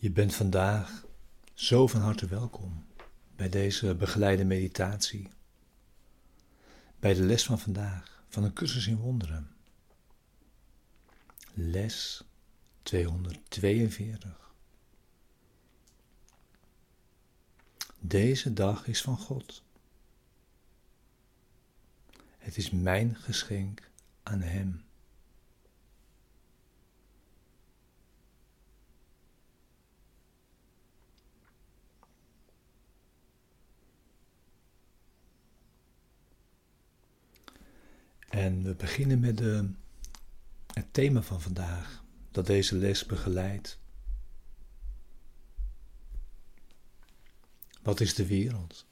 Je bent vandaag zo van harte welkom bij deze begeleide meditatie. Bij de les van vandaag van een cursus in wonderen. Les 242. Deze dag is van God. Het is mijn geschenk aan Hem. En we beginnen met de, het thema van vandaag, dat deze les begeleidt. Wat is de wereld?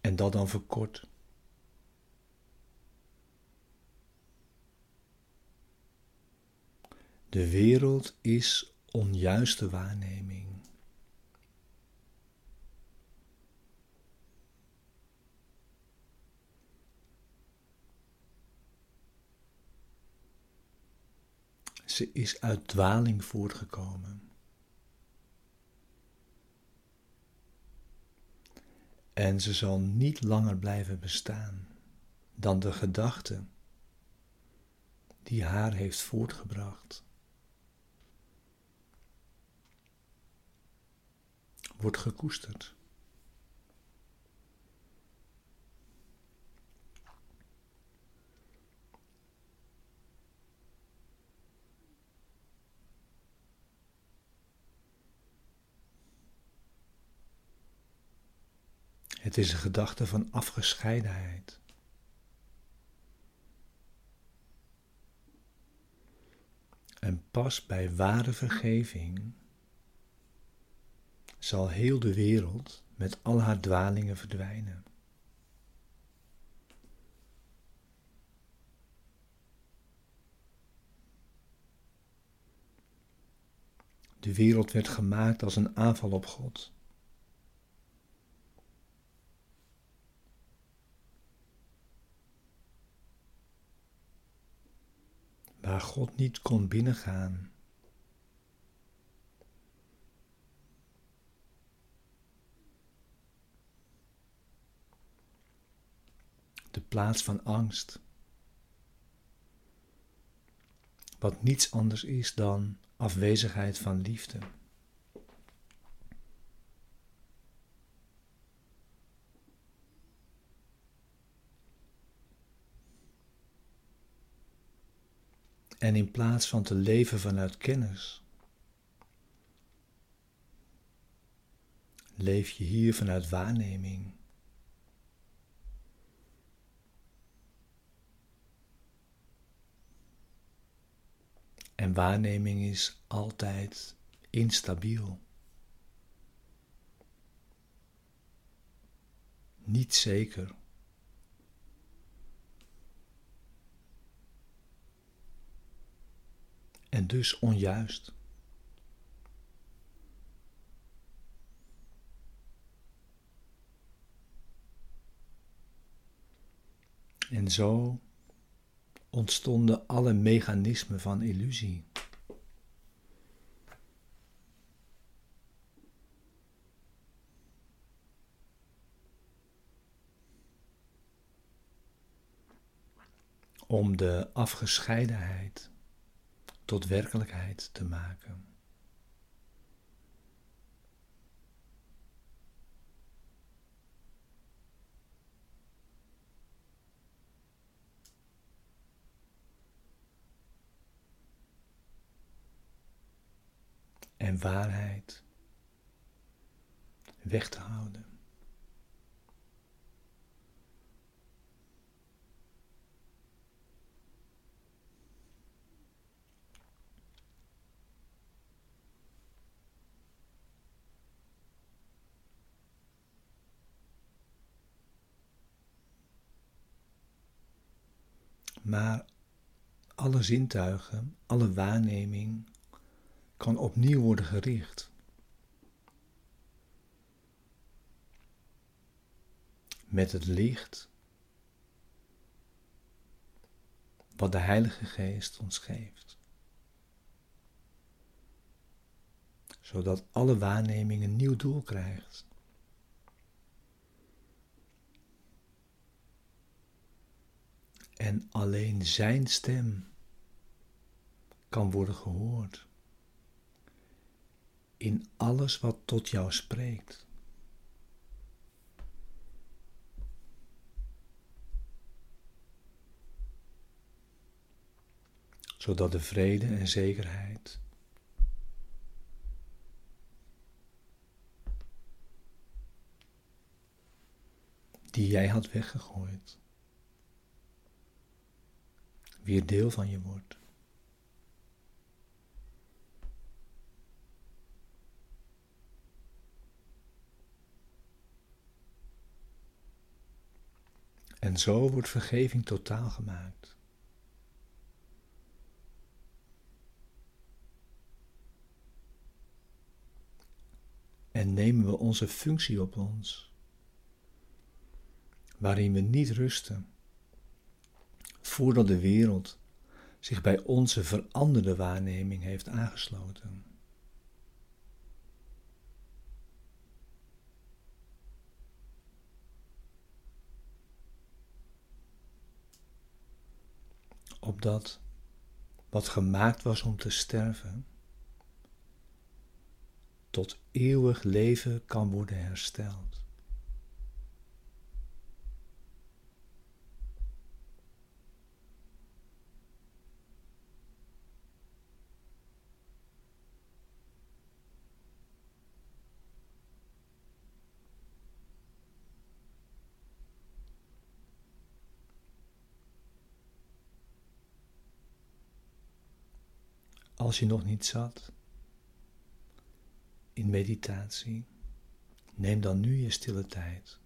En dat dan verkort. De wereld is onjuiste waarneming. Ze is uit dwaling voortgekomen. En ze zal niet langer blijven bestaan dan de gedachte die haar heeft voortgebracht. Wordt gekoesterd. Het is een gedachte van afgescheidenheid. En pas bij ware vergeving zal heel de wereld met al haar dwalingen verdwijnen. De wereld werd gemaakt als een aanval op God. Waar God niet kon binnengaan. De plaats van angst, wat niets anders is dan afwezigheid van liefde. En in plaats van te leven vanuit kennis, leef je hier vanuit waarneming. En waarneming is altijd instabiel. Niet zeker. En dus onjuist. En zo ontstonden alle mechanismen van illusie. Om de afgescheidenheid tot werkelijkheid te maken. En waarheid weg te houden. Maar alle zintuigen, alle waarneming kan opnieuw worden gericht. Met het licht wat de Heilige Geest ons geeft. Zodat alle waarneming een nieuw doel krijgt. En alleen Zijn stem kan worden gehoord in alles wat tot jou spreekt. Zodat de vrede en zekerheid die jij had weggegooid, weer deel van je wordt. En zo wordt vergeving totaal gemaakt. En nemen we onze functie op ons, waarin we niet rusten, voordat de wereld zich bij onze veranderde waarneming heeft aangesloten. opdat wat gemaakt was om te sterven, tot eeuwig leven kan worden hersteld. Als je nog niet zat in meditatie, neem dan nu je stille tijd.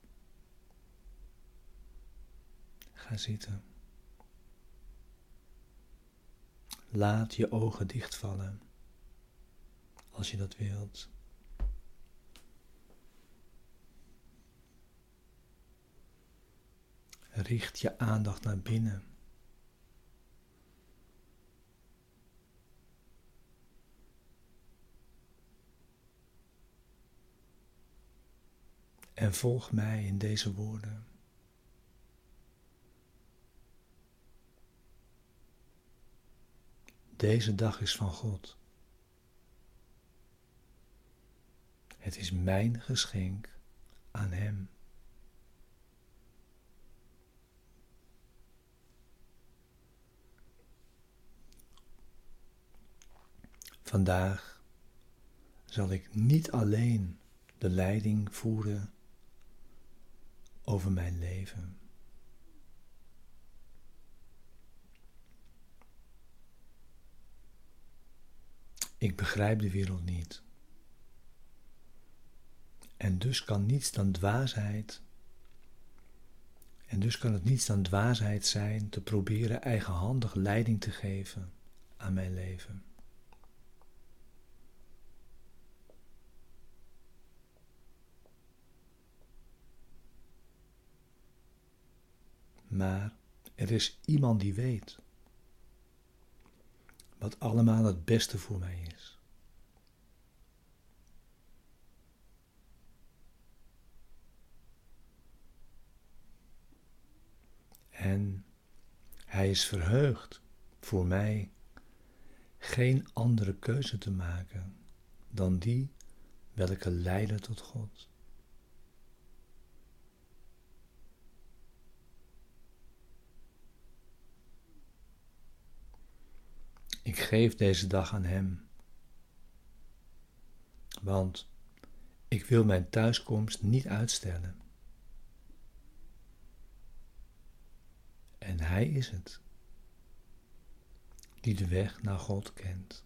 Ga zitten. Laat je ogen dichtvallen als je dat wilt. Richt je aandacht naar binnen. En volg mij in deze woorden. Deze dag is van God. Het is mijn geschenk aan Hem. Vandaag zal ik niet alleen de leiding voeren over mijn leven. Ik begrijp de wereld niet. En dus kan niets dan dwaasheid. En dus kan het niets dan dwaasheid zijn te proberen eigenhandig leiding te geven aan mijn leven. Maar er is iemand die weet wat allemaal het beste voor mij is. En hij is verheugd voor mij geen andere keuze te maken dan die welke leiden tot God. Ik geef deze dag aan Hem. Want ik wil mijn thuiskomst niet uitstellen. En Hij is het die de weg naar God kent.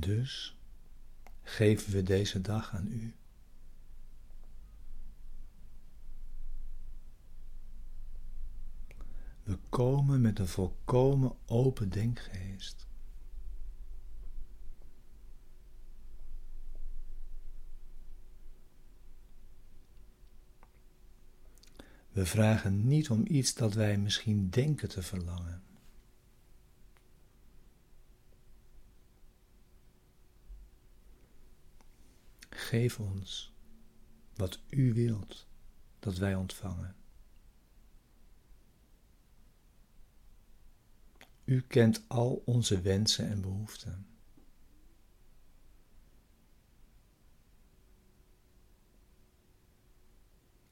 Dus geven we deze dag aan U. We komen met een volkomen open denkgeest. We vragen niet om iets dat wij misschien denken te verlangen. Geef ons wat U wilt dat wij ontvangen. U kent al onze wensen en behoeften.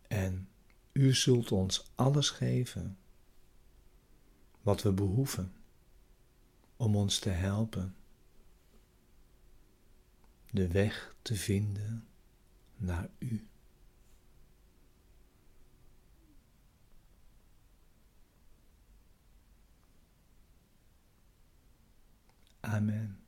En U zult ons alles geven wat we behoeven om ons te helpen de weg te vinden naar U. Amen.